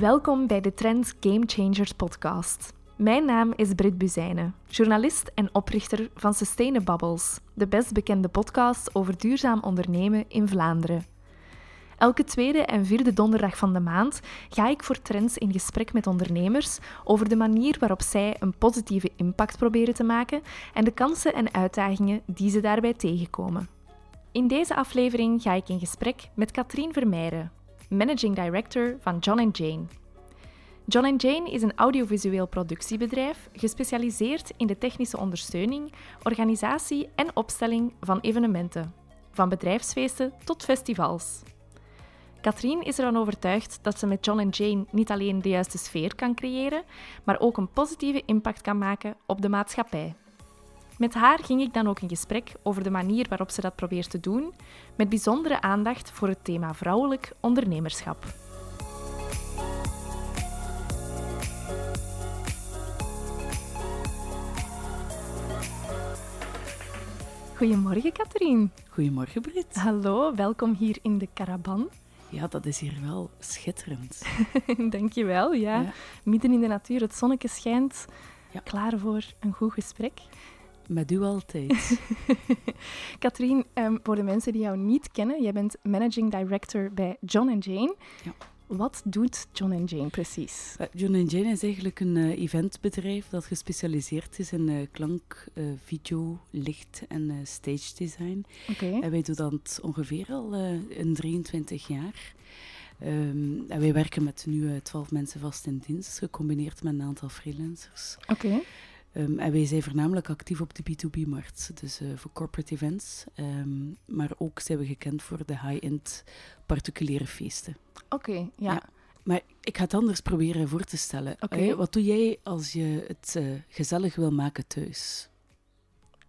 Welkom bij de Trends Game Changers podcast. Mijn naam is Britt Buzijnen, journalist en oprichter van Sustainabubbles, de best bekende podcast over duurzaam ondernemen in Vlaanderen. Elke tweede en vierde donderdag van de maand ga ik voor Trends in gesprek met ondernemers over de manier waarop zij een positieve impact proberen te maken en de kansen en uitdagingen die ze daarbij tegenkomen. In deze aflevering ga ik in gesprek met Katrien Vermeijren, managing director van John Jane. John Jane is een audiovisueel productiebedrijf gespecialiseerd in de technische ondersteuning, organisatie en opstelling van evenementen, van bedrijfsfeesten tot festivals. Katrien is ervan overtuigd dat ze met John Jane niet alleen de juiste sfeer kan creëren, maar ook een positieve impact kan maken op de maatschappij. Met haar ging ik dan ook in gesprek over de manier waarop ze dat probeert te doen, met bijzondere aandacht voor het thema vrouwelijk ondernemerschap. Goedemorgen, Katrien. Goedemorgen, Brit. Hallo, welkom hier in de Caravan. Ja, dat is hier wel schitterend. Dankjewel, ja. ja. Midden in de natuur, het zonnetje schijnt. Ja. Klaar voor een goed gesprek. Met u altijd. Katrien, um, voor de mensen die jou niet kennen, jij bent managing director bij John Jane. Ja. Wat doet John Jane precies? Uh, John Jane is eigenlijk een uh, eventbedrijf dat gespecialiseerd is in uh, klank, video, licht en stage design. Okay. En wij doen dat ongeveer al in 23 jaar. Um, en wij werken met nu 12 mensen vast in dienst, gecombineerd met een aantal freelancers. Oké. Okay. Um, en wij zijn voornamelijk actief op de B2B-markt, dus uh, voor corporate events. Um, maar ook zijn we gekend voor de high-end particuliere feesten. Oké, okay, ja. ja. Maar ik ga het anders proberen voor te stellen. Okay. wat doe jij als je het uh, gezellig wil maken thuis?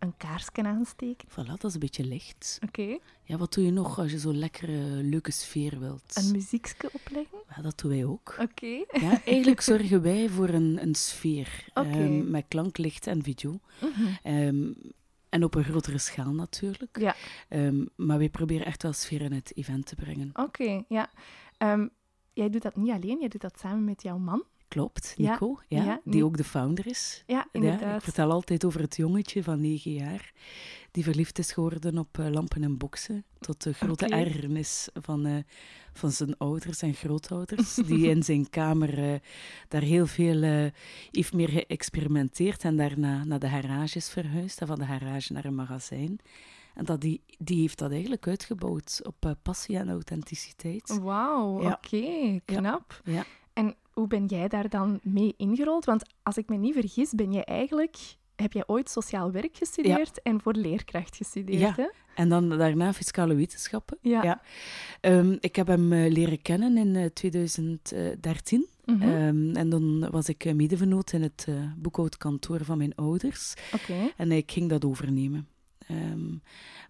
Een kaarsje aansteken. Voilà, dat is een beetje licht. Oké. Okay. Ja, wat doe je nog als je zo'n lekkere, leuke sfeer wilt? Een muziekje opleggen? Ja, dat doen wij ook. Oké. Okay. Ja, eigenlijk zorgen wij voor een, een sfeer. Okay. Um, met klank, licht en video. -hmm. um, en op een grotere schaal natuurlijk. Ja. Um, maar wij proberen echt wel sfeer in het event te brengen. Oké, ja. jij doet dat niet alleen, jij doet dat samen met jouw man. Klopt, Nico, ja, die ook de founder is. Ja, inderdaad. ik vertel altijd over het jongetje van negen jaar die verliefd is geworden op uh, lampen en boksen. Tot de grote Oké. ergernis van, uh, van zijn ouders en grootouders. Die in zijn kamer uh, daar heel veel heeft meer geëxperimenteerd en daarna naar de garage is verhuisd. En van de garage naar een magazijn. En dat die, die heeft dat eigenlijk uitgebouwd op passie en authenticiteit. Wauw, Ja. oké, knap. Ja. En hoe ben jij daar dan mee ingerold? Want als ik me niet vergis, ben jij eigenlijk... Heb jij ooit sociaal werk gestudeerd en voor leerkracht gestudeerd, Ja. hè? En dan daarna fiscale wetenschappen. Ja. Um, ik heb hem uh, leren kennen in uh, 2013. Mhm. Um, en dan was ik uh, medevernoot in het uh, boekhoudkantoor van mijn ouders. Oké. En ik ging dat overnemen. Um,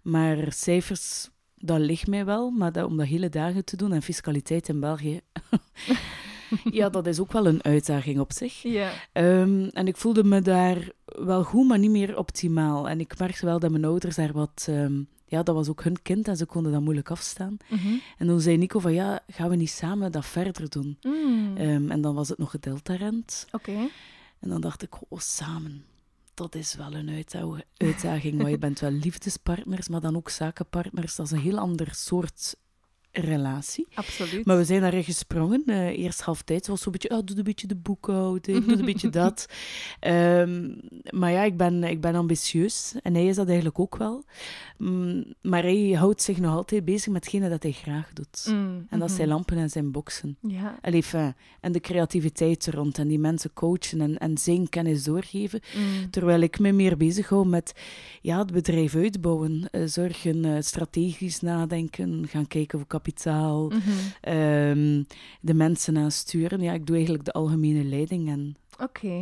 maar cijfers, dat ligt mij wel. Maar dat, om dat hele dagen te doen en fiscaliteit in België... ja, dat is ook wel een uitdaging op zich. Ja. Um, en ik voelde me daar wel goed, maar niet meer optimaal. En ik merkte wel dat mijn ouders daar wat... Um, ja, dat was ook hun kind en ze konden dat moeilijk afstaan. Mhm. En toen zei Nico van, ja, gaan we niet samen dat verder doen? Mm. Um, en dan was het nog het Delta-rent. Oké. En dan dacht ik, oh, samen. Dat is wel een uitdaging, uitdaging maar je bent wel liefdespartners, maar dan ook zakenpartners. Dat is een heel ander soort relatie. Absoluut. Maar we zijn daarin gesprongen. Uh, eerst half tijd was zo'n beetje, oh, doe een beetje de boekhouding, doe een beetje dat. Um, maar ja, ik ben, ik ben ambitieus en hij is dat eigenlijk ook wel. Um, maar hij houdt zich nog altijd bezig met hetgene dat hij graag doet. Mm, En dat mhm. zijn lampen en zijn boksen. Ja. Allee, en de creativiteit er rond en die mensen coachen en, en zijn kennis doorgeven. Mm. Terwijl ik me meer bezig hou met ja, het bedrijf uitbouwen, uh, zorgen, uh, strategisch nadenken, gaan kijken voor kapitaal, Mhm. um, de mensen aansturen. Ja, ik doe eigenlijk de algemene leiding en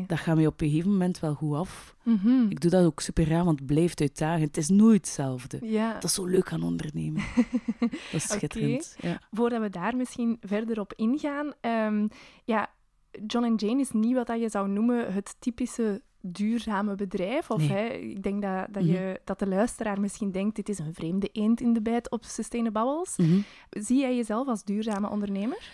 dat gaat mij op een gegeven moment wel goed af. Mhm. Ik doe dat ook super raar, want het blijft uitdagend. Het is nooit hetzelfde. Ja. Dat is zo leuk aan ondernemen. Dat is schitterend. Ja. Voordat we daar misschien verder op ingaan. ehm, ja, John en Jane is niet wat dat je zou noemen het typische duurzame bedrijf. Of Nee. hè, ik denk dat, dat, Mhm. je, dat de luisteraar misschien denkt, dit is een vreemde eend in de bijt op Sustainabubbles. Mhm. Zie jij jezelf als duurzame ondernemer?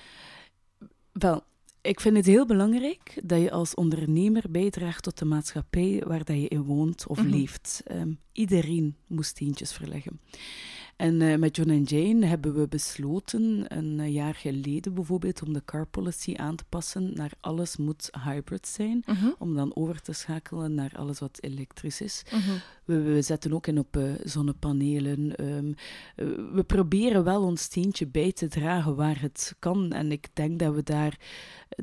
Wel, ik vind het heel belangrijk dat je als ondernemer bijdraagt tot de maatschappij waar dat je in woont of Mhm. leeft. Ehm, iedereen moest steentjes verleggen. En eh, met John en Jane hebben we besloten, een eh, jaar geleden bijvoorbeeld, om de car policy aan te passen naar alles moet hybrid zijn. Mhm, Om dan over te schakelen naar alles wat elektrisch is. mhm. We, we zetten ook in op eh, zonnepanelen. ehm, eh, we proberen wel ons steentje bij te dragen waar het kan. En ik denk dat we daar,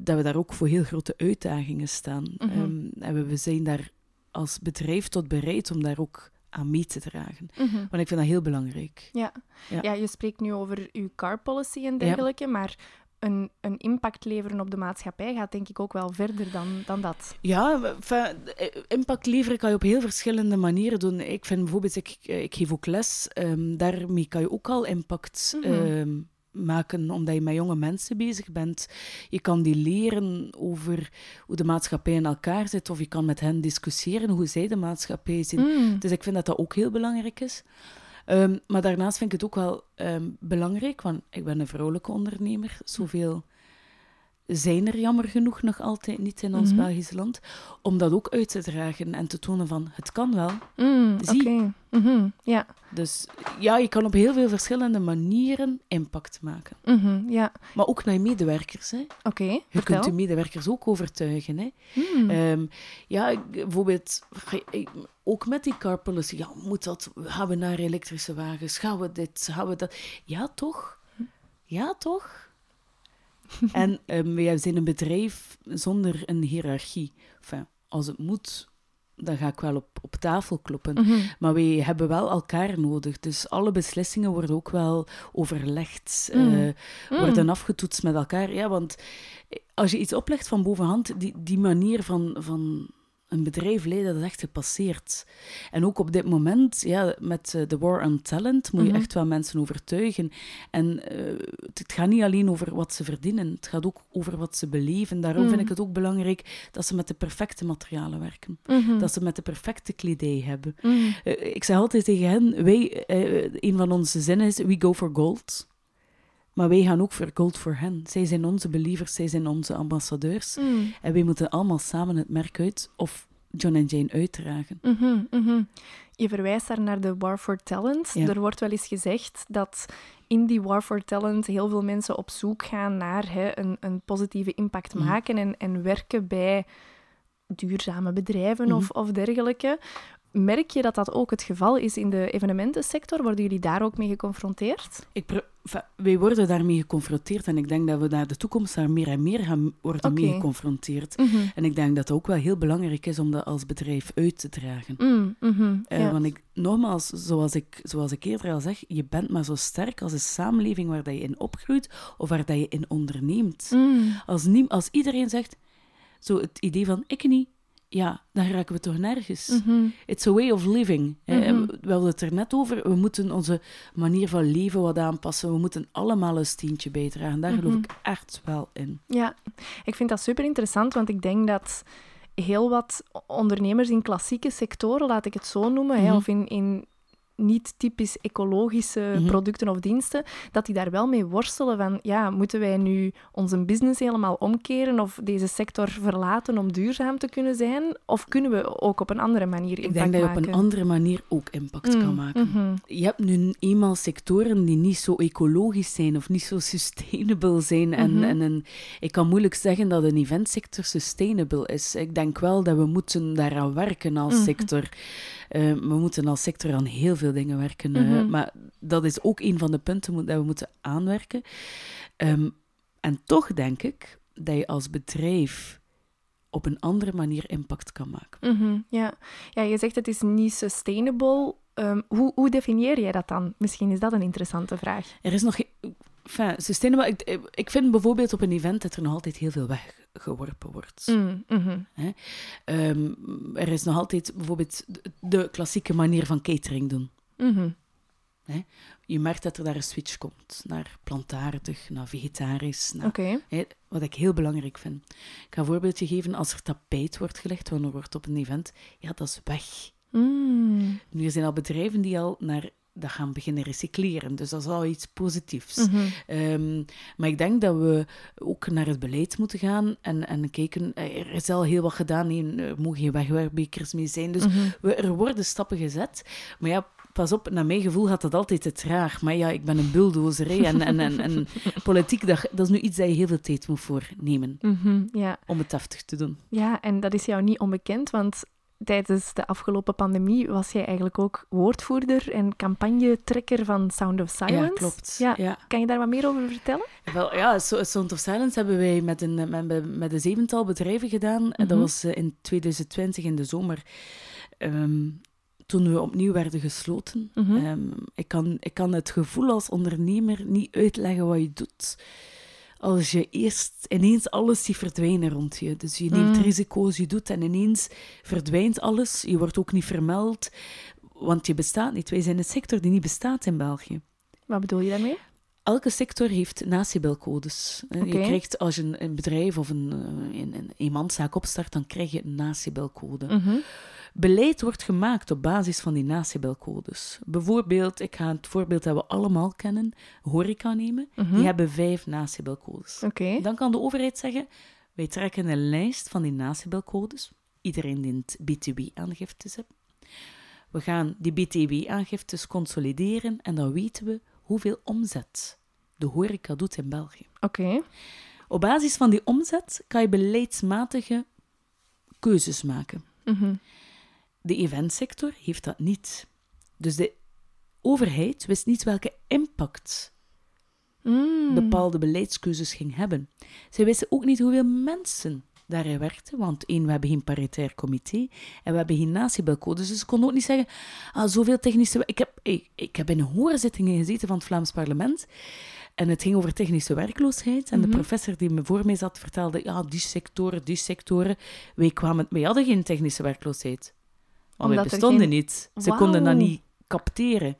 dat we daar ook voor heel grote uitdagingen staan. Mhm. Ehm, en we, we zijn daar als bedrijf tot bereid om daar ook aan mee te dragen. Mhm. Want ik vind dat heel belangrijk. Ja. Ja. Ja. je spreekt nu over uw car policy en dergelijke, maar een, een impact leveren op de maatschappij gaat denk ik ook wel verder dan, dan dat. Ja, enfin, eh, impact leveren kan je op heel verschillende manieren doen. Ik vind bijvoorbeeld, ik, eh, ik geef ook les, ehm, daarmee kan je ook al impact Mhm. ehm, maken, omdat je met jonge mensen bezig bent. Je kan die leren over hoe de maatschappij in elkaar zit, of je kan met hen discussiëren hoe zij de maatschappij zien. Mm. Dus ik vind dat dat ook heel belangrijk is. Ehm, maar daarnaast vind ik het ook wel ehm, belangrijk, want ik ben een vrouwelijke ondernemer. Zoveel zijn er jammer genoeg nog altijd niet in ons Mhm. Belgisch land. Om dat ook uit te dragen en te tonen van, het kan wel. Mm, Zie. Oké. Mhm, Ja. Dus ja, je kan op heel veel verschillende manieren impact maken. Mhm, ja. Maar ook naar je medewerkers. Hè. Oké. Je Vertel. kunt je medewerkers ook overtuigen. Hè. Mm. Ehm, ja, bijvoorbeeld, ook met die car policy, ja, moet dat, gaan we naar elektrische wagens, gaan we dit, gaan we dat. Ja, toch? Ja, toch? en ehm, wij zijn een bedrijf zonder een hiërarchie. Enfin, als het moet, dan ga ik wel op, op tafel kloppen. Mhm. Maar wij hebben wel elkaar nodig. Dus alle beslissingen worden ook wel overlegd, Mm. eh, Mm. worden afgetoetst met elkaar. Ja, want als je iets oplegt van bovenhand, die, die manier van, van een bedrijf leiden, dat is echt gepasseerd. En ook op dit moment, ja, met eh, de war on talent, moet je Mhm. echt wel mensen overtuigen. En eh, het, het gaat niet alleen over wat ze verdienen, het gaat ook over wat ze beleven. Daarom Mm. vind ik het ook belangrijk dat ze met de perfecte materialen werken. Mhm. Dat ze met de perfecte kledij hebben. Mhm. Eh, ik zeg altijd tegen hen, wij, eh, een van onze zinnen is, we go for gold. Maar wij gaan ook voor gold voor hen. Zij zijn onze believers, zij zijn onze ambassadeurs. Mm. En wij moeten allemaal samen het merk uit, of John en Jane uitdragen. Mhm, mhm. Je verwijst daar naar de War for Talent. Ja. Er wordt wel eens gezegd dat in die War for Talent heel veel mensen op zoek gaan naar hè, een, een positieve impact Mhm. maken en, en werken bij duurzame bedrijven of, of dergelijke. Merk je dat dat ook het geval is in de evenementensector? Worden jullie daar ook mee geconfronteerd? Ik wij worden daarmee geconfronteerd en ik denk dat we naar de toekomst daar meer en meer gaan worden mee geconfronteerd. Mhm. En ik denk dat het ook wel heel belangrijk is om dat als bedrijf uit te dragen. Mm, mhm, Eh, ja. Want ik, nogmaals, zoals ik, zoals ik eerder al zeg, je bent maar zo sterk als de samenleving waar dat je in opgroeit of waar dat je in onderneemt. Mm, Als, als iedereen zegt, zo het idee van ik niet, ja, dan raken we toch nergens. mhm. It's a way of living. Mhm. We hadden het er net over, we moeten onze manier van leven wat aanpassen. We moeten allemaal een steentje bijdragen. Daar geloof Mhm. ik echt wel in. Ja, ik vind dat super interessant, want ik denk dat heel wat ondernemers in klassieke sectoren, laat ik het zo noemen, hè, of in, in niet typisch ecologische Mhm. producten of diensten, dat die daar wel mee worstelen van, ja, moeten wij nu onze business helemaal omkeren of deze sector verlaten om duurzaam te kunnen zijn? Of kunnen we ook op een andere manier Ik impact denk dat je op maken? een andere manier ook impact kan Mm, maken. mhm. Je hebt nu eenmaal sectoren die niet zo ecologisch zijn of niet zo sustainable zijn. En, Mhm. en een, ik kan moeilijk zeggen dat een eventsector sustainable is. Ik denk wel dat we moeten daaraan werken als sector. Eh, we moeten als sector aan heel veel dingen werken. eh, Mhm. maar dat is ook een van de punten dat we moeten aanwerken. Ehm, en toch denk ik dat je als bedrijf op een andere manier impact kan maken. Mhm, ja. ja, je zegt het is niet sustainable. Ehm, hoe, hoe definieer jij dat dan? Misschien is dat een interessante vraag. Er is nog. Enfin, sustainable... Ik, ik vind bijvoorbeeld op een event dat er nog altijd heel veel weggeworpen wordt. Mm, mhm. Ehm, er is nog altijd bijvoorbeeld de, klassieke manier van catering doen. Mhm. Je merkt dat er daar een switch komt naar plantaardig, naar vegetarisch. Naar, wat ik heel belangrijk vind. Ik ga een voorbeeldje geven. Als er tapijt wordt gelegd, wanneer wordt op een event, ja, dat is weg. Mm. Nu er zijn al bedrijven die al naar dat gaan beginnen recycleren. Dus dat is al iets positiefs. Mhm. Ehm, maar ik denk dat we ook naar het beleid moeten gaan en, en kijken. eh, Er is al heel wat gedaan. Nee, er mogen geen wegwerpbekers mee zijn. Dus Mhm. we, er worden stappen gezet. Maar ja, pas op, naar mijn gevoel gaat dat altijd te traag. Maar ja, ik ben een bulldozer. hè. En, en, en, en politiek, dat, dat is nu iets dat je heel veel tijd moet voornemen Mhm, ja. om het deftig te doen. ja, en dat is jou niet onbekend, want tijdens de afgelopen pandemie was jij eigenlijk ook woordvoerder en campagnetrekker van Sound of Silence. Ja, klopt. Ja. Ja. Kan je daar wat meer over vertellen? Wel, ja, So- Sound of Silence hebben wij met een, met, met een zevental bedrijven gedaan. Dat Mhm. was eh, in 2020 in de zomer. Ehm, toen we opnieuw werden gesloten. Mhm. Ehm, ik, kan, ik kan het gevoel als ondernemer niet uitleggen wat je doet. Als je eerst ineens alles ziet verdwijnen rond je. Dus je neemt Mm. risico's, je doet en ineens verdwijnt alles. Je wordt ook niet vermeld, want je bestaat niet. Wij zijn een sector die niet bestaat in België. Wat bedoel je daarmee? Elke sector heeft nacibelcodes. Eh. Je krijgt als je een, een bedrijf of een, eh, een, een eenmanszaak opstart, dan krijg je een nacibelcode. Mhm. Beleid wordt gemaakt op basis van die nacibelcodes. Bijvoorbeeld, ik ga het voorbeeld dat we allemaal kennen, horeca nemen. Mhm. Die hebben vijf nacibelcodes. Dan kan de overheid zeggen, wij trekken een lijst van die nacibelcodes. Iedereen dient BTW-aangiftes hebben. We gaan die BTW-aangiftes consolideren en dan weten we hoeveel omzet de horeca doet in België. Oké. Op basis van die omzet kan je beleidsmatige keuzes maken. Mhm. De eventsector heeft dat niet. Dus de overheid wist niet welke impact Mm. bepaalde beleidskeuzes ging hebben. Zij wisten ook niet hoeveel mensen daarin werkten, want één, we hebben geen paritair comité en we hebben geen natiebelcodes, dus ze konden ook niet zeggen, ah, zoveel technische... Ik heb, ik, ik heb in hoorzittingen gezeten van het Vlaams parlement en het ging over technische werkloosheid en Mhm. de professor die me voor mij zat vertelde, ja, die sectoren, die sectoren, wij, kwamen, wij hadden geen technische werkloosheid. Want wij Omdat er bestonden geen- niet. Ze konden dat niet capteren.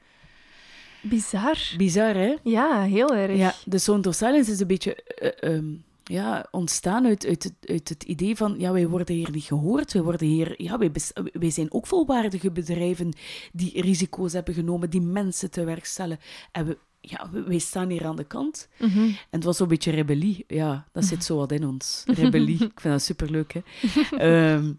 Bizar. Bizar, hè? Ja, heel erg. Ja, de Sound of Silence is een beetje eh, ehm, ja, ontstaan uit, uit, het, uit het idee van, ja, wij worden hier niet gehoord, wij, worden hier, ja, wij, wij zijn ook volwaardige bedrijven die risico's hebben genomen, die mensen te werk stellen. En we, ja, wij staan hier aan de kant. Mhm. En het was zo'n beetje rebellie. Ja, dat zit zo wat in ons. Rebellie. Ik vind dat superleuk, hè. Ehm,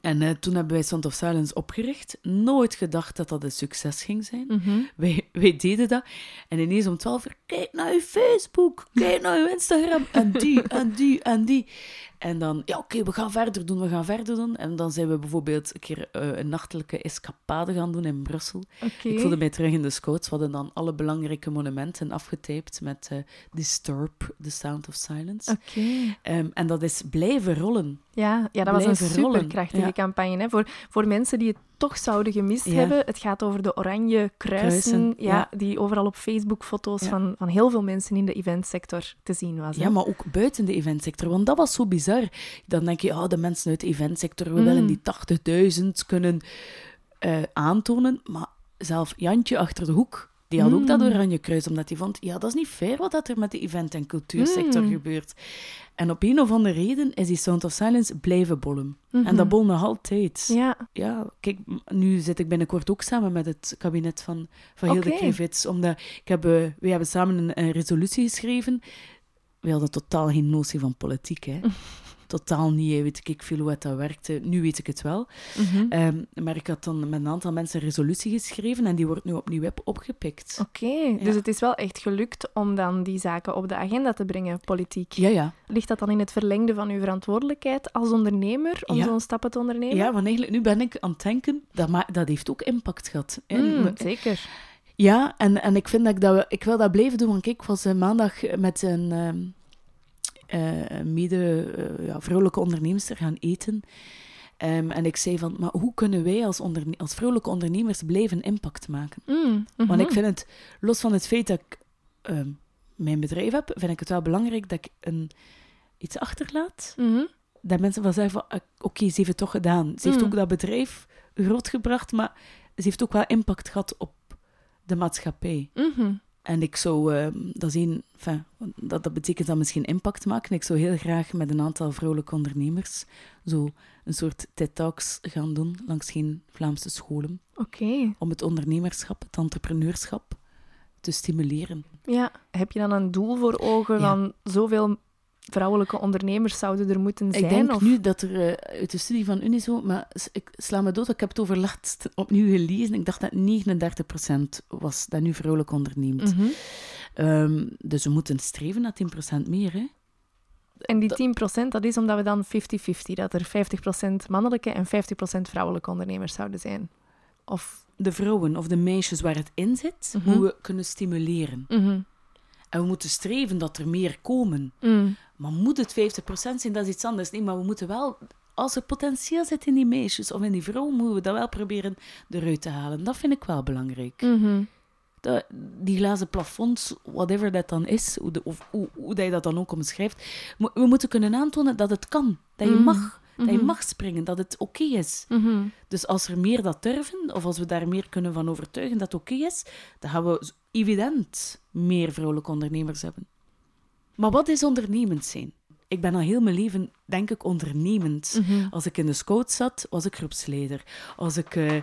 en eh, toen hebben wij Sound of Silence opgericht. Nooit gedacht dat dat een succes ging zijn. Mhm. Wij, wij deden dat. En ineens om 12 uur, kijk naar je Facebook, kijk naar je Instagram. En die, en die, en die. En dan, ja, oké, we gaan verder doen, we gaan verder doen. En dan zijn we bijvoorbeeld een keer eh, een nachtelijke escapade gaan doen in Brussel. Ik voelde mij terug in de scouts. We hadden dan alle belangrijke monumenten afgetypt met eh, Disturb, The Sound of Silence. Oké. Ehm, en dat is blijven rollen. Ja, ja, dat was een rollen. superkrachtige Ja. campagne. Hè? Voor, voor mensen die het toch zouden gemist Ja. hebben. Het gaat over de oranje kruisen, Kruisen, ja, ja. die overal op Facebook foto's van, van heel veel mensen in de eventsector te zien was. hè. Ja, maar ook buiten de eventsector. Want dat was zo bizar. Dan denk je, ah, de mensen uit de eventsector, we Mm. willen die 80.000 kunnen eh, aantonen. Maar zelf Jantje achter de hoek, die had ook dat Mm. oranje kruis, omdat hij vond, ja, dat is niet fair wat dat er met de event- en cultuursector Mm. gebeurt. En op een of andere reden is die Sound of Silence blijven bollen. En Mhm. dat bol nog altijd. Ja, Ja, kijk, nu zit ik binnenkort ook samen met het kabinet van, van Hilde. Krevits. Omdat ik heb, eh, we hebben samen een, een resolutie geschreven. We hadden totaal geen notie van politiek, hè. Totaal niet, weet ik veel hoe het dat werkte. Nu weet ik het wel. mhm. Ehm, maar ik had dan met een aantal mensen een resolutie geschreven en die wordt nu opnieuw op- opgepikt. Oké, dus het is wel echt gelukt om dan die zaken op de agenda te brengen, politiek. Ja, ja. Ligt dat dan in het verlengde van uw verantwoordelijkheid als ondernemer om Ja. zo'n stappen te ondernemen? Ja, want eigenlijk nu ben ik aan het denken, dat, ma- dat heeft ook impact gehad. Mm, zeker. Ja, en, en ik vind dat ik, dat ik wil dat blijven doen. Want kijk, ik was eh, maandag met een ehm, eh, mede eh, ja, vrouwelijke onderneemster gaan eten. Ehm, en ik zei van, maar hoe kunnen wij als, onderne- als vrouwelijke ondernemers blijven impact maken? Mm, Want mhm. ik vind het, los van het feit dat ik ehm, mijn bedrijf heb, vind ik het wel belangrijk dat ik een, iets achterlaat. Mhm. Dat mensen van zeggen van, ah, oké, ze heeft het toch gedaan. Ze heeft Mm. ook dat bedrijf grootgebracht, maar ze heeft ook wel impact gehad op de maatschappij. Mhm. En ik zou, ehm, dat, een, enfin, dat, dat betekent dan misschien impact maken. Ik zou heel graag met een aantal vrouwelijke ondernemers zo een soort TED-talks gaan doen langs geen Vlaamse scholen. Oké. Om het ondernemerschap, het entrepreneurschap te stimuleren. Ja. Heb je dan een doel voor ogen Ja. van zoveel vrouwelijke ondernemers zouden er moeten zijn? Ik denk of... nu dat er eh, uit de studie van Unizo, maar ik sla me dood, ik heb het over laatst opnieuw gelezen. Ik dacht dat 39% was dat nu vrouwelijk onderneemt. Mhm. Ehm, dus we moeten streven naar 10% meer. Hè? En die Dat- 10%, dat is omdat we dan 50-50, dat er 50% mannelijke en 50% vrouwelijke ondernemers zouden zijn. Of... De vrouwen of de meisjes waar het in zit, Mhm. hoe we kunnen stimuleren. Mhm. En we moeten streven dat er meer komen. Mm. Maar moet het 50% zijn, dat is iets anders. Nee, maar we moeten wel, als er potentieel zit in die meisjes of in die vrouwen, moeten we dat wel proberen eruit te halen. Dat vind ik wel belangrijk. Mhm. Dat, die glazen plafonds, whatever dat dan is, hoe, de, of hoe, hoe dat je dat dan ook omschrijft, we moeten kunnen aantonen dat het kan. Dat je Mhm. mag. Dat je Mhm. mag springen, dat het oké is. Dus als er meer dat durven, of als we daar meer kunnen van overtuigen dat het oké is, dan gaan we evident meer vrouwelijke ondernemers hebben. Maar wat is ondernemend zijn? Ik ben al heel mijn leven, denk ik, ondernemend. Mhm. Als ik in de scout zat, was ik groepsleider. Als ik, eh,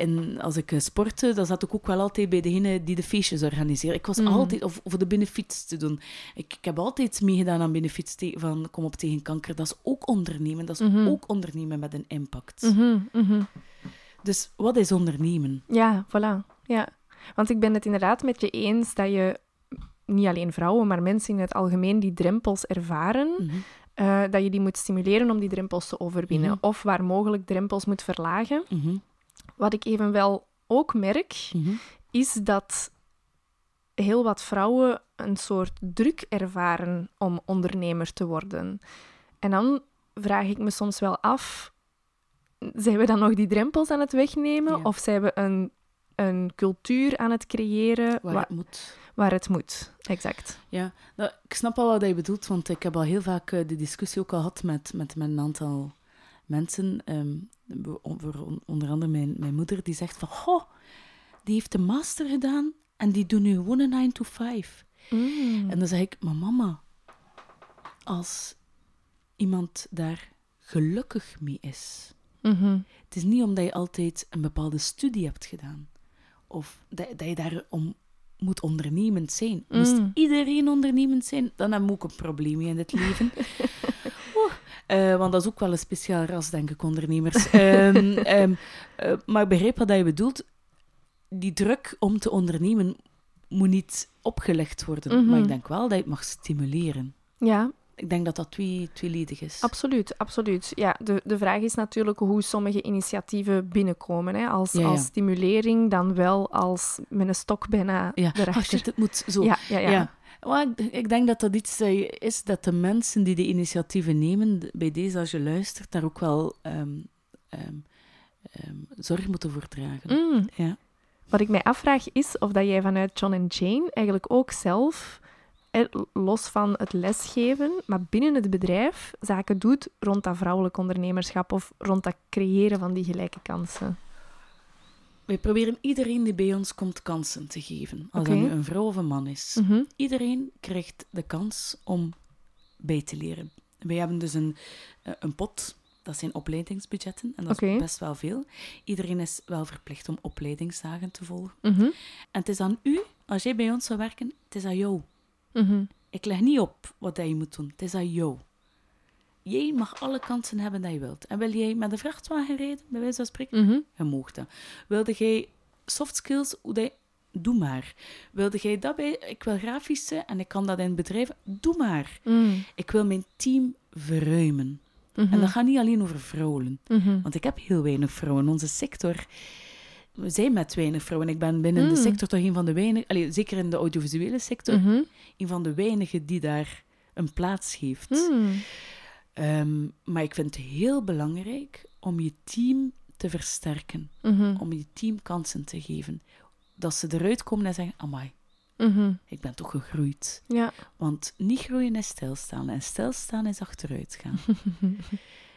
in, als ik eh, sportte, dan zat ik ook wel altijd bij degene die de feestjes organiseerde. Ik was Mhm. altijd, of voor de benefiets te doen. Ik, ik heb altijd meegedaan aan benefiets van Kom op tegen kanker. Dat is ook ondernemen. Dat is Mhm. ook ondernemen met een impact. Dus wat is ondernemen? Ja, voilà. Ja. Want ik ben het inderdaad met je eens dat je niet alleen vrouwen, maar mensen in het algemeen die drempels ervaren, Mhm. eh, dat je die moet stimuleren om die drempels te overwinnen. Mhm. Of waar mogelijk drempels moet verlagen. Mhm. Wat ik evenwel ook merk, is dat heel wat vrouwen een soort druk ervaren om ondernemer te worden. En dan vraag ik me soms wel af, zijn we dan nog die drempels aan het wegnemen? Ja. Of zijn we een, een cultuur aan het creëren Waar waar, het moet. waar het moet? Exact. Ja, nou, ik snap wel wat je bedoelt, want ik heb al heel vaak eh, de discussie ook al gehad met, met, met een aantal mensen. on- onder andere mijn, mijn moeder, die zegt van, goh, die heeft de master gedaan en die doet nu gewoon een 9 to 5. Mm. En dan zeg ik, maar mama, als iemand daar gelukkig mee is, Mhm. het is niet omdat je altijd een bepaalde studie hebt gedaan, of dat, dat je daar om moet ondernemend zijn. Moest Mm. iedereen ondernemend zijn, dan heb ik ook een probleem in het leven. Eh, want dat is ook wel een speciaal ras, denk ik, ondernemers. Ehm, ehm, eh, maar ik begrijp wat je bedoelt. Die druk om te ondernemen moet niet opgelegd worden. Mhm. Maar ik denk wel dat je het mag stimuleren. Ja, Ik denk dat dat twee, tweeledig is. absoluut, absoluut. Ja, de, de vraag is natuurlijk hoe sommige initiatieven binnenkomen. Hè? Als, Ja, ja. als stimulering, dan wel als met een stok bijna ja, erachter. oh shit, het moet zo. ja, ja, ja. Ja. Maar ik, ik denk dat dat iets eh, is dat de mensen die de initiatieven nemen, bij deze als je luistert, daar ook wel ehm, ehm, ehm, zorg moeten voor dragen. Mm. Ja. Wat ik mij afvraag is of dat jij vanuit John en Jane eigenlijk ook zelf, los van het lesgeven, maar binnen het bedrijf, zaken doet rond dat vrouwelijk ondernemerschap of rond dat creëren van die gelijke kansen. Wij proberen iedereen die bij ons komt kansen te geven. Als Oké. dat nu een vrouw of een man is. Mhm. Iedereen krijgt de kans om bij te leren. Wij hebben dus een, eh, een pot, dat zijn opleidingsbudgetten. En dat is best wel veel. Iedereen is wel verplicht om opleidingsdagen te volgen. Mhm. En het is aan u, als jij bij ons zou werken, het is aan jou. Mhm. Ik leg niet op wat je moet doen. Het is aan jou. Jij mag alle kansen hebben dat je wilt. En wil jij met een vrachtwagen rijden, bij wijze van spreken? Mhm. Je mag dat. Wilde jij soft skills, hoe dat doe maar. Wilde jij dat bij, ik wil grafische en ik kan dat in bedrijven, doe maar. Mm. Ik wil mijn team verruimen. Mhm. En dat gaat niet alleen over vrouwen. Mhm. Want ik heb heel weinig vrouwen. Onze sector, we zijn met weinig vrouwen. Ik ben binnen de Mm. sector toch een van de weinigen, zeker in de audiovisuele sector, Mhm. een van de weinigen die daar een plaats heeft. Mm. Ehm, maar ik vind het heel belangrijk om je team te versterken. Mhm. Om je team kansen te geven. Dat ze eruit komen en zeggen, amai, Mhm. ik ben toch gegroeid. Ja. Want niet groeien is stilstaan. En stilstaan is achteruit gaan.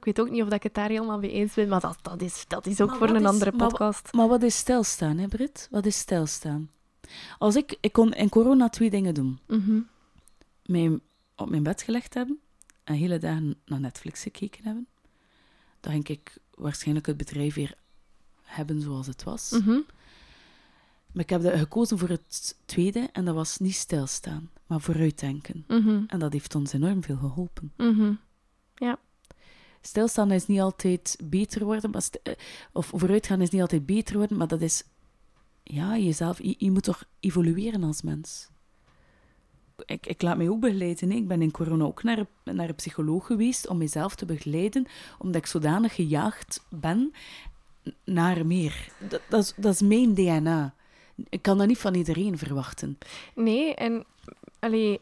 Ik weet ook niet of dat ik het daar helemaal mee eens ben, maar dat, dat, is, dat is ook Maar voor een is- andere podcast. maar wat is stilstaan, hè Brit? Wat is stilstaan? Als ik, ik kon in corona twee dingen doen. Mhm. Mij op mijn bed gelegd hebben en hele dagen naar Netflix gekeken hebben. Dan ging ik waarschijnlijk het bedrijf weer hebben zoals het was. Mhm. Maar ik heb gekozen voor het tweede en dat was niet stilstaan, maar vooruitdenken. Mhm. En dat heeft ons enorm veel geholpen. Mhm. Stilstaan is niet altijd beter worden, maar eh, of vooruitgaan is niet altijd beter worden, maar dat is, ja, jezelf, je, moet toch evolueren als mens. Ik, ik laat mij ook begeleiden. Ik ben in corona ook naar, naar een psycholoog geweest om mezelf te begeleiden, omdat ik zodanig gejaagd ben naar meer. Dat, dat, is, dat is mijn DNA. Ik kan dat niet van iedereen verwachten. Nee, en allee,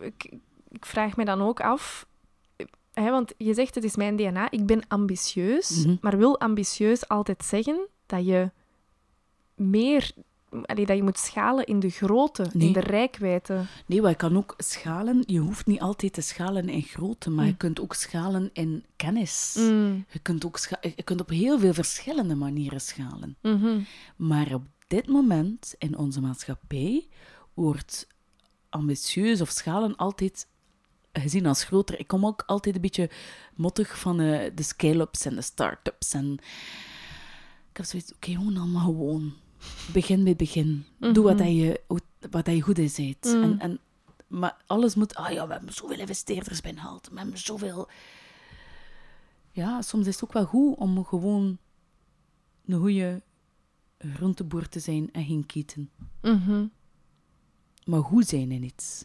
ik, ik vraag me dan ook af, hè, want je zegt het is mijn DNA, ik ben ambitieus, Mhm. maar wil ambitieus altijd zeggen dat je meer, allee, dat je moet schalen in de grootte, in de rijkwijde. Nee, maar je kan ook schalen. Je hoeft niet altijd te schalen in grootte, maar je Mm. kunt ook schalen in kennis. Mm. Je, kunt ook je kunt op heel veel verschillende manieren schalen. Mhm. Maar op dit moment in onze maatschappij wordt ambitieus of schalen altijd gezien als groter. Ik kom ook altijd een beetje mottig van eh, de scale-ups en de start-ups. En ik heb zoiets, oké, gewoon allemaal gewoon. Begin bij begin. Doe wat, Mhm. dat je, wat dat je goed in bent. Mm. En, en, maar alles moet... Ah ja, we hebben zoveel investeerders binnengehaald. We hebben zoveel... Ja, soms is het ook wel goed om gewoon een goede groenteboer te zijn en geen kieten. Mhm. Maar goed zijn in iets.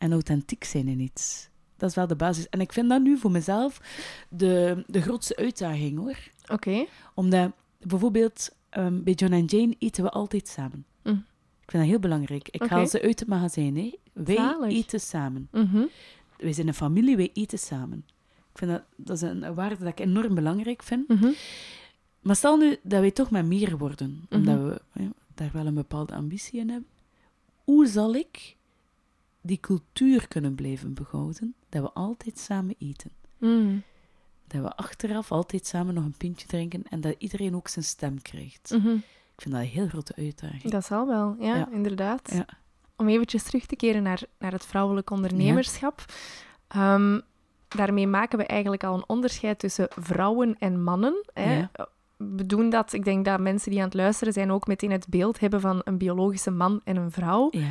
En authentiek zijn in iets. Dat is wel de basis. En ik vind dat nu voor mezelf de, de grootste uitdaging, hoor. Oké. Omdat, bijvoorbeeld, ehm, bij John en Jane eten we altijd samen. Mm. Ik vind dat heel belangrijk. Ik haal ze uit het magazijn, hè. Wij Zalig. eten samen. Mhm. Wij zijn een familie, wij eten samen. Ik vind dat, dat is een waarde dat ik enorm belangrijk vind. Mhm. Maar stel nu dat wij toch met meer worden, omdat Mhm. we ja, daar wel een bepaalde ambitie in hebben. Hoe zal ik die cultuur kunnen blijven behouden dat we altijd samen eten? Mm. Dat we achteraf altijd samen nog een pintje drinken en dat iedereen ook zijn stem krijgt. Mhm. Ik vind dat een heel grote uitdaging. Dat zal wel, ja, Ja. inderdaad. Ja. Om eventjes terug te keren naar, naar het vrouwelijk ondernemerschap. Ehm, daarmee maken we eigenlijk al een onderscheid tussen vrouwen en mannen. Hè. We doen dat, ik denk dat mensen die aan het luisteren zijn ook meteen het beeld hebben van een biologische man en een vrouw. Ja.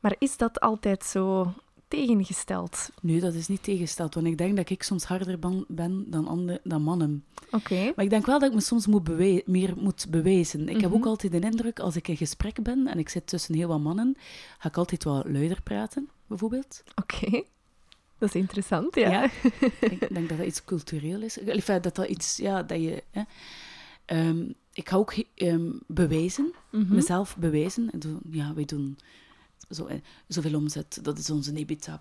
Maar is dat altijd zo tegengesteld? Nu, dat is niet tegengesteld, want ik denk dat ik soms harder ben dan, andere, dan mannen. Oké. Maar ik denk wel dat ik me soms moet meer moet bewijzen. Ik heb Mhm. ook altijd de indruk, als ik in gesprek ben en ik zit tussen heel wat mannen, ga ik altijd wat luider praten, bijvoorbeeld. Oké. Dat is interessant, ja. Ja. ik denk dat dat iets cultureel is. Enfin, dat dat iets, ja, dat je... Hè. Ehm, ik ga ook ehm, bewijzen, Mhm. mezelf bewijzen. Ja, wij doen zo, zoveel omzet, dat is onze EBITDA.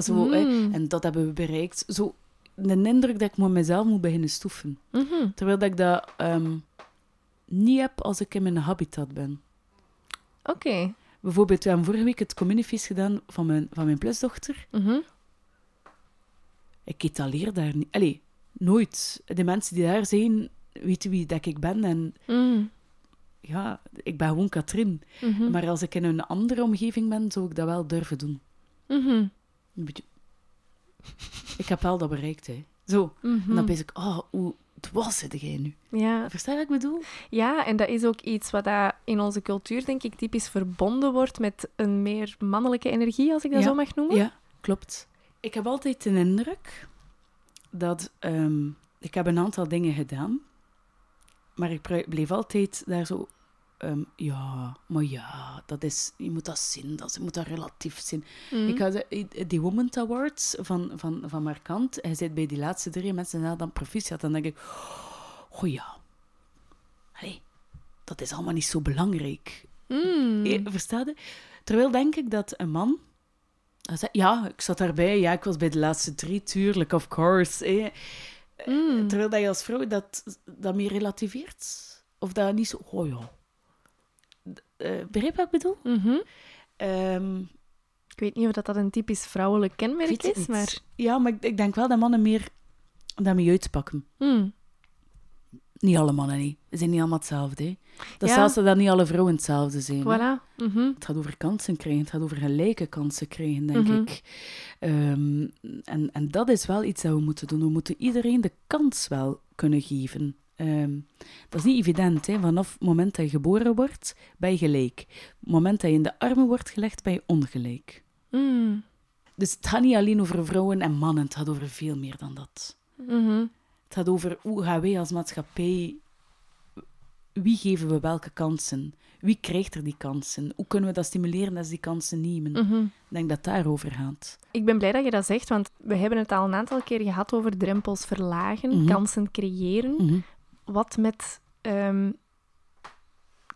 Zo. Mm. En dat hebben we bereikt. Zo, een indruk dat ik met mezelf moet beginnen stoeven. Mhm. Terwijl dat ik dat ehm, niet heb als ik in mijn habitat ben. Oké. Bijvoorbeeld, we hebben vorige week het communiefeest gedaan van mijn, van mijn plusdochter. Mhm. Ik etaleer daar niet... Allee, nooit. De mensen die daar zijn, weten wie dat ik ben. En Mm. Ja, ik ben gewoon Katrien. Mhm. Maar als ik in een andere omgeving ben, zou ik dat wel durven doen. Mhm. Een beetje... Ik heb wel dat bereikt, hè. Zo. Mhm. En dan ben ik, oh, hoe dwaas zit jij nu? Ja, Versta je wat ik bedoel? Ja, en dat is ook iets wat dat in onze cultuur, denk ik, typisch verbonden wordt met een meer mannelijke energie, als ik dat Ja. zo mag noemen. Ja, klopt. Ik heb altijd de indruk dat... ehm, ik heb een aantal dingen gedaan, maar ik bleef altijd daar zo... ehm, ja, maar ja, dat is, je moet dat zien, dat, je moet dat relatief zien. Mhm. Ik had de- die Women's Awards van, van, van Markant. Hij zit bij die laatste drie mensen en dan proficiat. Dan denk ik, oh ja, Allee, dat is allemaal niet zo belangrijk. Mm. Eh, Versta je? Terwijl denk ik dat een man... ja, ik zat daarbij. Ja, ik was bij de laatste drie, tuurlijk, of course. eh. Mm. Terwijl dat je als vrouw dat, dat meer relativeert. Of dat niet zo... Oh ja. Uh, begrijp wat ik bedoel? Mhm. Ehm, Ik weet niet of dat, dat een typisch vrouwelijk kenmerk is, maar... Ja, maar ik, ik denk wel dat mannen meer daarmee uitpakken. Mm. Niet alle mannen, niet. Ze zijn niet allemaal hetzelfde. Hè. Dat Ja. zelfs dat niet alle vrouwen hetzelfde zijn. Voilà. Mhm. Het gaat over kansen krijgen, het gaat over gelijke kansen krijgen, denk Mhm. ik. Ehm, en, en dat is wel iets dat we moeten doen. We moeten iedereen de kans wel kunnen geven. Ehm, dat is niet evident. Hè? Vanaf het moment dat je geboren wordt, ben je gelijk. Op het moment dat je in de armen wordt gelegd, ben je ongelijk. Mm. Dus het gaat niet alleen over vrouwen en mannen, het gaat over veel meer dan dat. Mhm. Het gaat over hoe gaan wij als maatschappij... Wie geven we welke kansen? Wie krijgt er die kansen? Hoe kunnen we dat stimuleren dat ze die kansen nemen? Mhm. Ik denk dat het daarover gaat. Ik ben blij dat je dat zegt, want we hebben het al een aantal keer gehad over drempels verlagen, Mhm. kansen creëren. Mhm. Wat met ehm,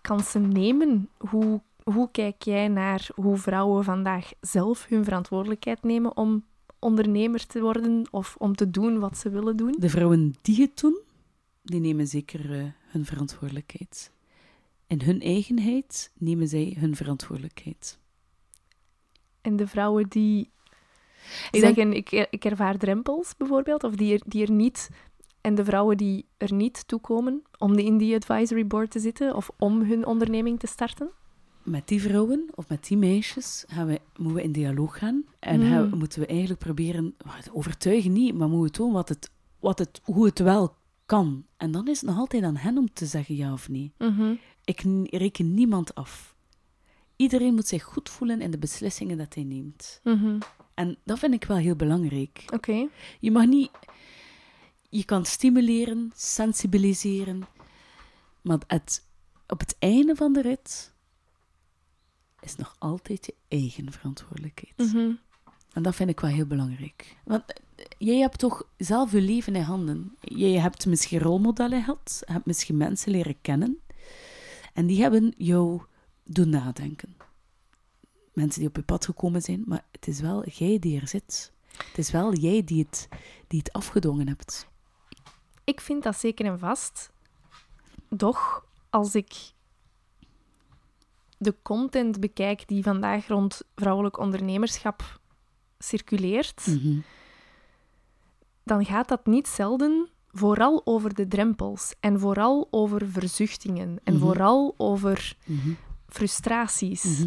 kansen nemen? Hoe, hoe kijk jij naar hoe vrouwen vandaag zelf hun verantwoordelijkheid nemen om ondernemer te worden of om te doen wat ze willen doen? De vrouwen die het doen, die nemen zeker eh, hun verantwoordelijkheid. In hun eigenheid nemen zij hun verantwoordelijkheid. En de vrouwen die Ik denk- zeggen, ik, ik ervaar drempels bijvoorbeeld, of die er, die er niet... En de vrouwen die er niet toe komen om in die advisory board te zitten of om hun onderneming te starten? Met die vrouwen of met die meisjes gaan we, moeten we in dialoog gaan. En Mm. gaan moeten we eigenlijk proberen, overtuigen niet, maar moeten we tonen wat het, wat het, hoe het wel kan. En dan is het nog altijd aan hen om te zeggen ja of nee. Mhm. Ik reken niemand af. Iedereen moet zich goed voelen in de beslissingen dat hij neemt. Mhm. En dat vind ik wel heel belangrijk. Oké. Je mag niet... Je kan stimuleren, sensibiliseren, maar het, op het einde van de rit is nog altijd je eigen verantwoordelijkheid. Mhm. En dat vind ik wel heel belangrijk. Want eh, jij hebt toch zelf je leven in handen. Jij hebt misschien rolmodellen gehad, hebt misschien mensen leren kennen. En die hebben jou doen nadenken. Mensen die op je pad gekomen zijn, maar het is wel jij die er zit. Het is wel jij die het, die het afgedwongen hebt. Ik vind dat zeker en vast. Doch, als ik de content bekijk die vandaag rond vrouwelijk ondernemerschap circuleert, Mhm. dan gaat dat niet zelden vooral over de drempels en vooral over verzuchtingen en Mhm. vooral over Mhm. frustraties.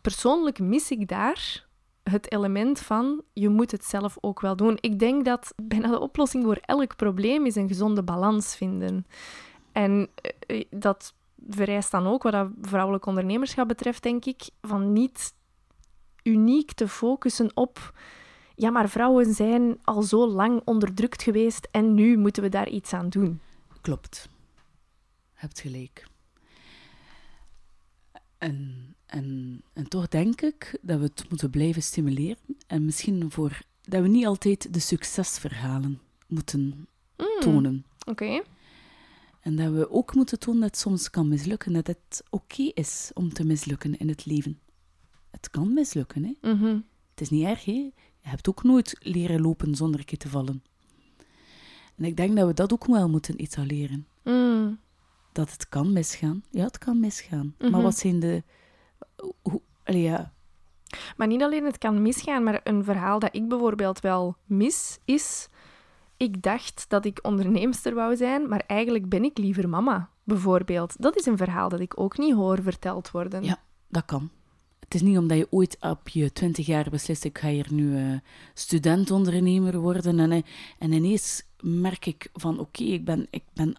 Persoonlijk mis ik daar het element van je moet het zelf ook wel doen. Ik denk dat bijna de oplossing voor elk probleem is een gezonde balans vinden. En eh, dat vereist dan ook, wat dat vrouwelijk ondernemerschap betreft, denk ik, van niet uniek te focussen op. Ja, maar vrouwen zijn al zo lang onderdrukt geweest en nu moeten we daar iets aan doen. Klopt. Hebt gelijk. En, en, en toch denk ik dat we het moeten blijven stimuleren. En misschien voor, dat we niet altijd de succesverhalen moeten Mm, tonen. Oké. En dat we ook moeten tonen dat het soms kan mislukken. Dat het oké is om te mislukken in het leven. Het kan mislukken, hè. Mhm. Het is niet erg, hè. Je hebt ook nooit leren lopen zonder een keer te vallen. En ik denk dat we dat ook wel moeten etaleren. Mm. dat het kan misgaan. Ja, het kan misgaan. Mhm. Maar wat zijn de... Hoe, allee, ja. Maar niet alleen het kan misgaan, maar een verhaal dat ik bijvoorbeeld wel mis is. Ik dacht dat ik onderneemster wou zijn, maar eigenlijk ben ik liever mama, bijvoorbeeld. Dat is een verhaal dat ik ook niet hoor verteld worden. Ja. Dat kan. Het is niet omdat je ooit op je twintig jaar beslist, ik ga hier nu eh student-ondernemer worden. En, eh, en ineens merk ik van, oké, ik ben, ik ben...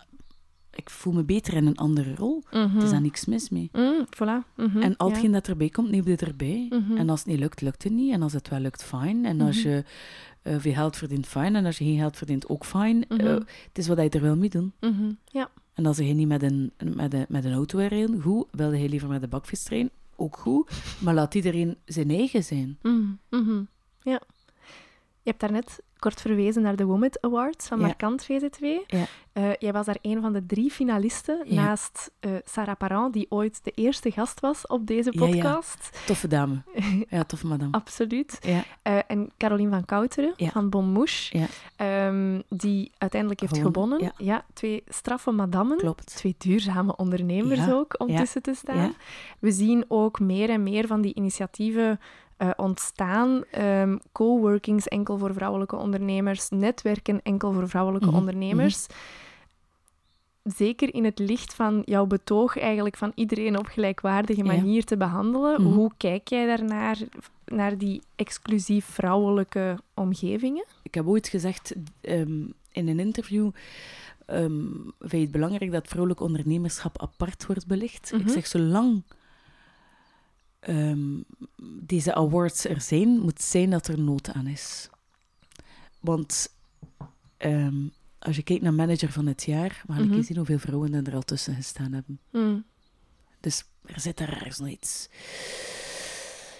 Ik voel me beter in een andere rol. Er is daar niks mis mee. Mm, voilà. Mhm, En al ja. hetgeen dat erbij komt, neem je erbij. Mhm. En als het niet lukt, lukt het niet. En als het wel lukt, fijn. En als Mhm. je eh, veel geld verdient, fijn. En als je geen geld verdient, ook fijn. Eh, het is wat je er wil mee doen. Mhm, Ja. En als je niet met een, met een, met een auto rijden, goed. Wilde hij liever met de bakvis trainen, ook goed. Maar laat iedereen zijn eigen zijn. Ja. Je hebt daarnet kort verwezen naar de Womet Awards van Ja. Markant VZ2. Ja. Eh, jij was daar een van de drie finalisten, Ja. naast eh, Sarah Parent, die ooit de eerste gast was op deze Ja, ja. podcast. Toffe dame. Ja, toffe madame. Absoluut. Ja, Eh, en Caroline van Kouteren van Bon Mouche, Ja. ehm, die uiteindelijk heeft Gewonnen, gewonnen. ja. twee straffe madammen. klopt. Twee duurzame ondernemers ook, om tussen te staan. We zien ook meer en meer van die initiatieven eh, ontstaan. Ehm, coworkings enkel voor vrouwelijke ondernemers, netwerken enkel voor vrouwelijke Mhm, ondernemers. zeker in het licht van jouw betoog eigenlijk van iedereen op gelijkwaardige Ja. manier te behandelen, Mhm. hoe kijk jij daarnaar, naar die exclusief vrouwelijke omgevingen? Ik heb ooit gezegd ehm, in een interview. ehm vind je het belangrijk dat vrouwelijk ondernemerschap apart wordt belicht? Mhm. Ik zeg, zolang ehm, deze awards er zijn, moet zijn dat er nood aan is. Want ehm, als je kijkt naar manager van het jaar, mag ik zien hoeveel vrouwen er al tussen gestaan hebben. Mm. Dus er zit daar ergens nog iets.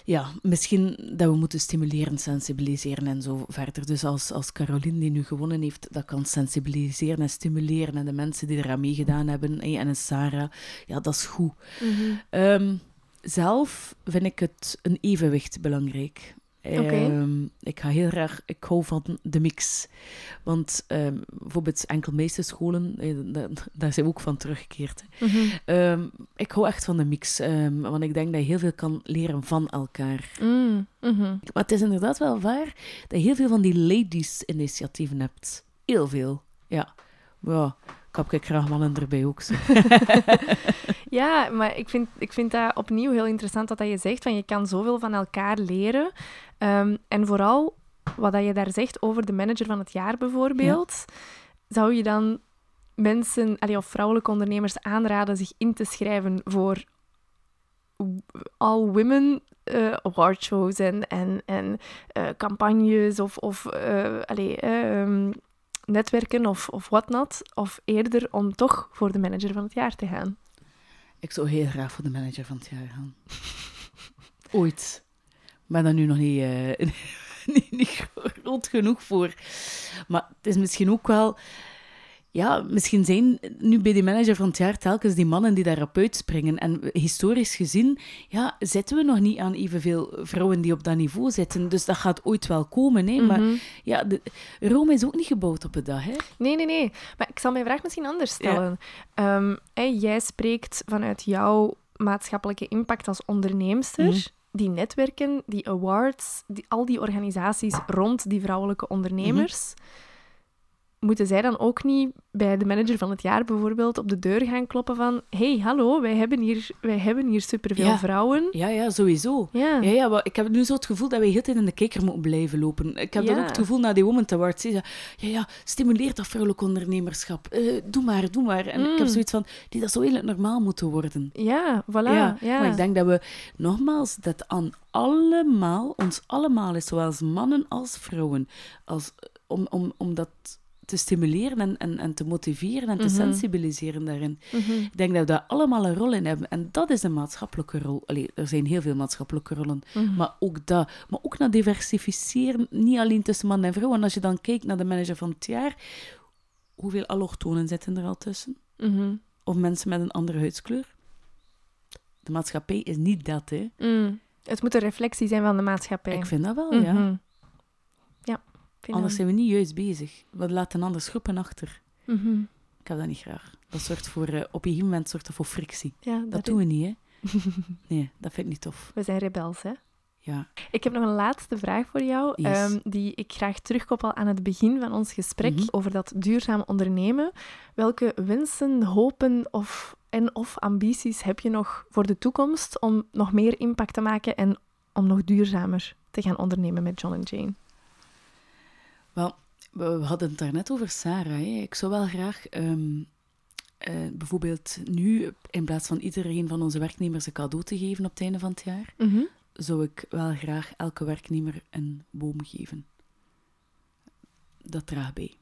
Ja, misschien dat we moeten stimuleren, sensibiliseren en zo verder. Dus als, als Caroline, die nu gewonnen heeft, dat kan sensibiliseren en stimuleren. En de mensen die eraan meegedaan hebben, en een Sarah, ja, dat is goed. Mhm. Ehm, zelf vind ik het een evenwicht belangrijk. Oké. Ehm, ik ga heel graag, ik hou van de mix. Want ehm, bijvoorbeeld enkelmeesterscholen, eh, da- daar zijn we ook van teruggekeerd. Mhm. Ehm, ik hou echt van de mix, want ik denk dat je heel veel kan leren van elkaar. Mm. Mhm. Maar het is inderdaad wel waar dat je heel veel van die ladies-initiatieven hebt. Heel veel, ja. Ja, ik heb ik graag mannen erbij ook. Zo. Ja, maar ik vind, ik vind dat opnieuw heel interessant dat, dat je zegt van je kan zoveel van elkaar leren. Ehm, en vooral wat dat je daar zegt over de manager van het jaar bijvoorbeeld, zou je dan mensen, allee, of vrouwelijke ondernemers aanraden zich in te schrijven voor all women eh awardshows en, en, en eh, campagnes of, of eh, allee, eh, ehm, netwerken of, of whatnot, of eerder om toch voor de manager van het jaar te gaan? Ik zou heel graag voor de manager van het jaar gaan. Ooit. Maar daar nu nog niet, eh, niet, niet groot genoeg voor. Maar het is misschien ook wel... Ja, misschien zijn nu bij die manager van het jaar telkens die mannen die daarop uitspringen. En historisch gezien ja, zitten we nog niet aan evenveel vrouwen die op dat niveau zitten. Dus dat gaat ooit wel komen. Hè? Maar Mhm. ja, de, Rome is ook niet gebouwd op een dag. Hè? Nee, nee, nee. Maar ik zal mijn vraag misschien anders stellen. Ehm, jij spreekt vanuit jouw maatschappelijke impact als onderneemster. Mhm. Die netwerken, die awards, die, al die organisaties rond die vrouwelijke ondernemers. Moeten zij dan ook niet bij de manager van het jaar bijvoorbeeld op de deur gaan kloppen van hey, hallo, wij hebben hier, wij hebben hier superveel Ja. vrouwen. Ja, ja, sowieso. Ja. Ja, ik heb nu zo het gevoel dat we heel tijd in de kijker moeten blijven lopen. Ik heb Ja. dat ook het gevoel na die Women Awards. Ja, ja, stimuleer dat vrouwelijk ondernemerschap. Eh, doe maar, doe maar. En ik heb Mm. zoiets van, die dat zo eigenlijk normaal moeten worden. Ja, voilà. ja, maar ik denk dat we, nogmaals, dat aan allemaal, ons allemaal is, zowel mannen als vrouwen, als, om, om, om dat te stimuleren en, en, en te motiveren en te Mhm. sensibiliseren daarin. Mhm. Ik denk dat we daar allemaal een rol in hebben. En dat is een maatschappelijke rol. Allee, er zijn heel veel maatschappelijke rollen. Mhm. Maar ook dat. Maar ook naar diversificeren, niet alleen tussen man en vrouw. En als je dan kijkt naar de manager van het jaar, hoeveel allochtonen zitten er al tussen? Of mensen met een andere huidskleur? De maatschappij is niet dat, hè. Mm. Het moet een reflectie zijn van de maatschappij. Ik vind dat wel, ja. Vind Anders zijn we niet juist bezig. We laten anders groepen achter. Mhm. Ik heb dat niet graag. Dat zorgt voor, eh, op een gegeven moment zorgt dat voor frictie. Ja, dat, Dat doen we niet, hè. Nee, dat vind ik niet tof. We zijn rebels, hè? Ja. Ik heb nog een laatste vraag voor jou, Yes. ehm, die ik graag terugkoppel aan het begin van ons gesprek Mhm. over dat duurzaam ondernemen. Welke wensen, hopen of, en of ambities heb je nog voor de toekomst om nog meer impact te maken en om nog duurzamer te gaan ondernemen met John en Jane? Wel, we hadden het daarnet over Sarah. Hè. Ik zou wel graag ehm, eh, bijvoorbeeld nu, in plaats van iedereen van onze werknemers een cadeau te geven op het einde van het jaar, Mhm. zou ik wel graag elke werknemer een boom geven. Dat draagt bij.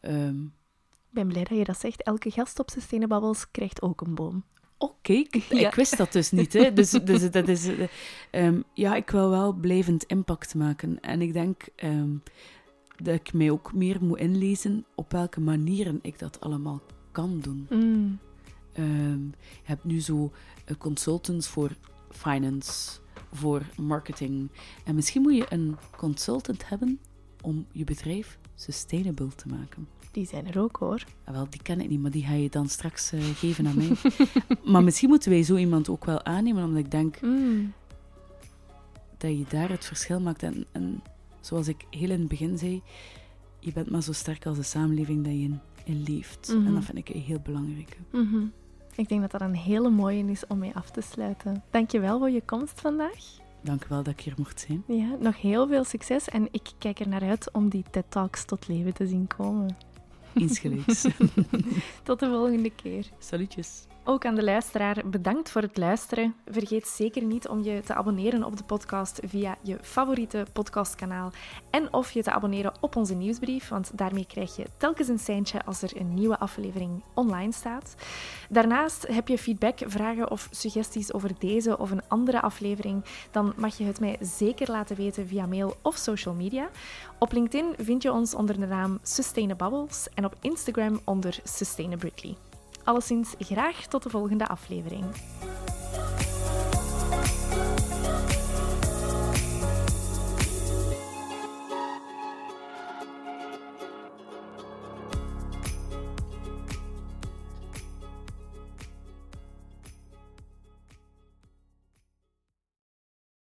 Ehm, Ik ben blij dat je dat zegt. Elke gast op Sustainababbels krijgt ook een boom. Oh, kijk, Ja. ik wist dat dus niet. Hè. Dus, dus dat is, eh, ehm, ja, ik wil wel blijvend impact maken. En ik denk dat ik mij ook meer moet inlezen op welke manieren ik dat allemaal kan doen. Mm. Ehm, je hebt nu zo eh, consultants voor finance, voor marketing. En misschien moet je een consultant hebben om je bedrijf sustainable te maken. Die zijn er ook, hoor. Ah, wel, die ken ik niet, maar die ga je dan straks eh, geven aan mij. maar misschien moeten wij zo iemand ook wel aannemen, omdat ik denk Mm. dat je daar het verschil maakt. En, en zoals ik heel in het begin zei, je bent maar zo sterk als de samenleving dat je in in leeft. Mhm. En dat vind ik een heel belangrijk. Mhm. Ik denk dat dat een hele mooie is om mee af te sluiten. Dankjewel voor je komst vandaag. Dank u wel dat ik hier mocht zijn. Ja, nog heel veel succes en ik kijk er naar uit om die TED Talks tot leven te zien komen. Insgelijks. Tot de volgende keer. Salutjes. Ook aan de luisteraar, bedankt voor het luisteren. Vergeet zeker niet om je te abonneren op de podcast via je favoriete podcastkanaal en of je te abonneren op onze nieuwsbrief, want daarmee krijg je telkens een seintje als er een nieuwe aflevering online staat. Daarnaast heb je feedback, vragen of suggesties over deze of een andere aflevering, dan mag je het mij zeker laten weten via mail of social media. Op LinkedIn vind je ons onder de naam Sustainabubbles en op Instagram onder Sustainabritly. Alleszins graag tot de volgende aflevering.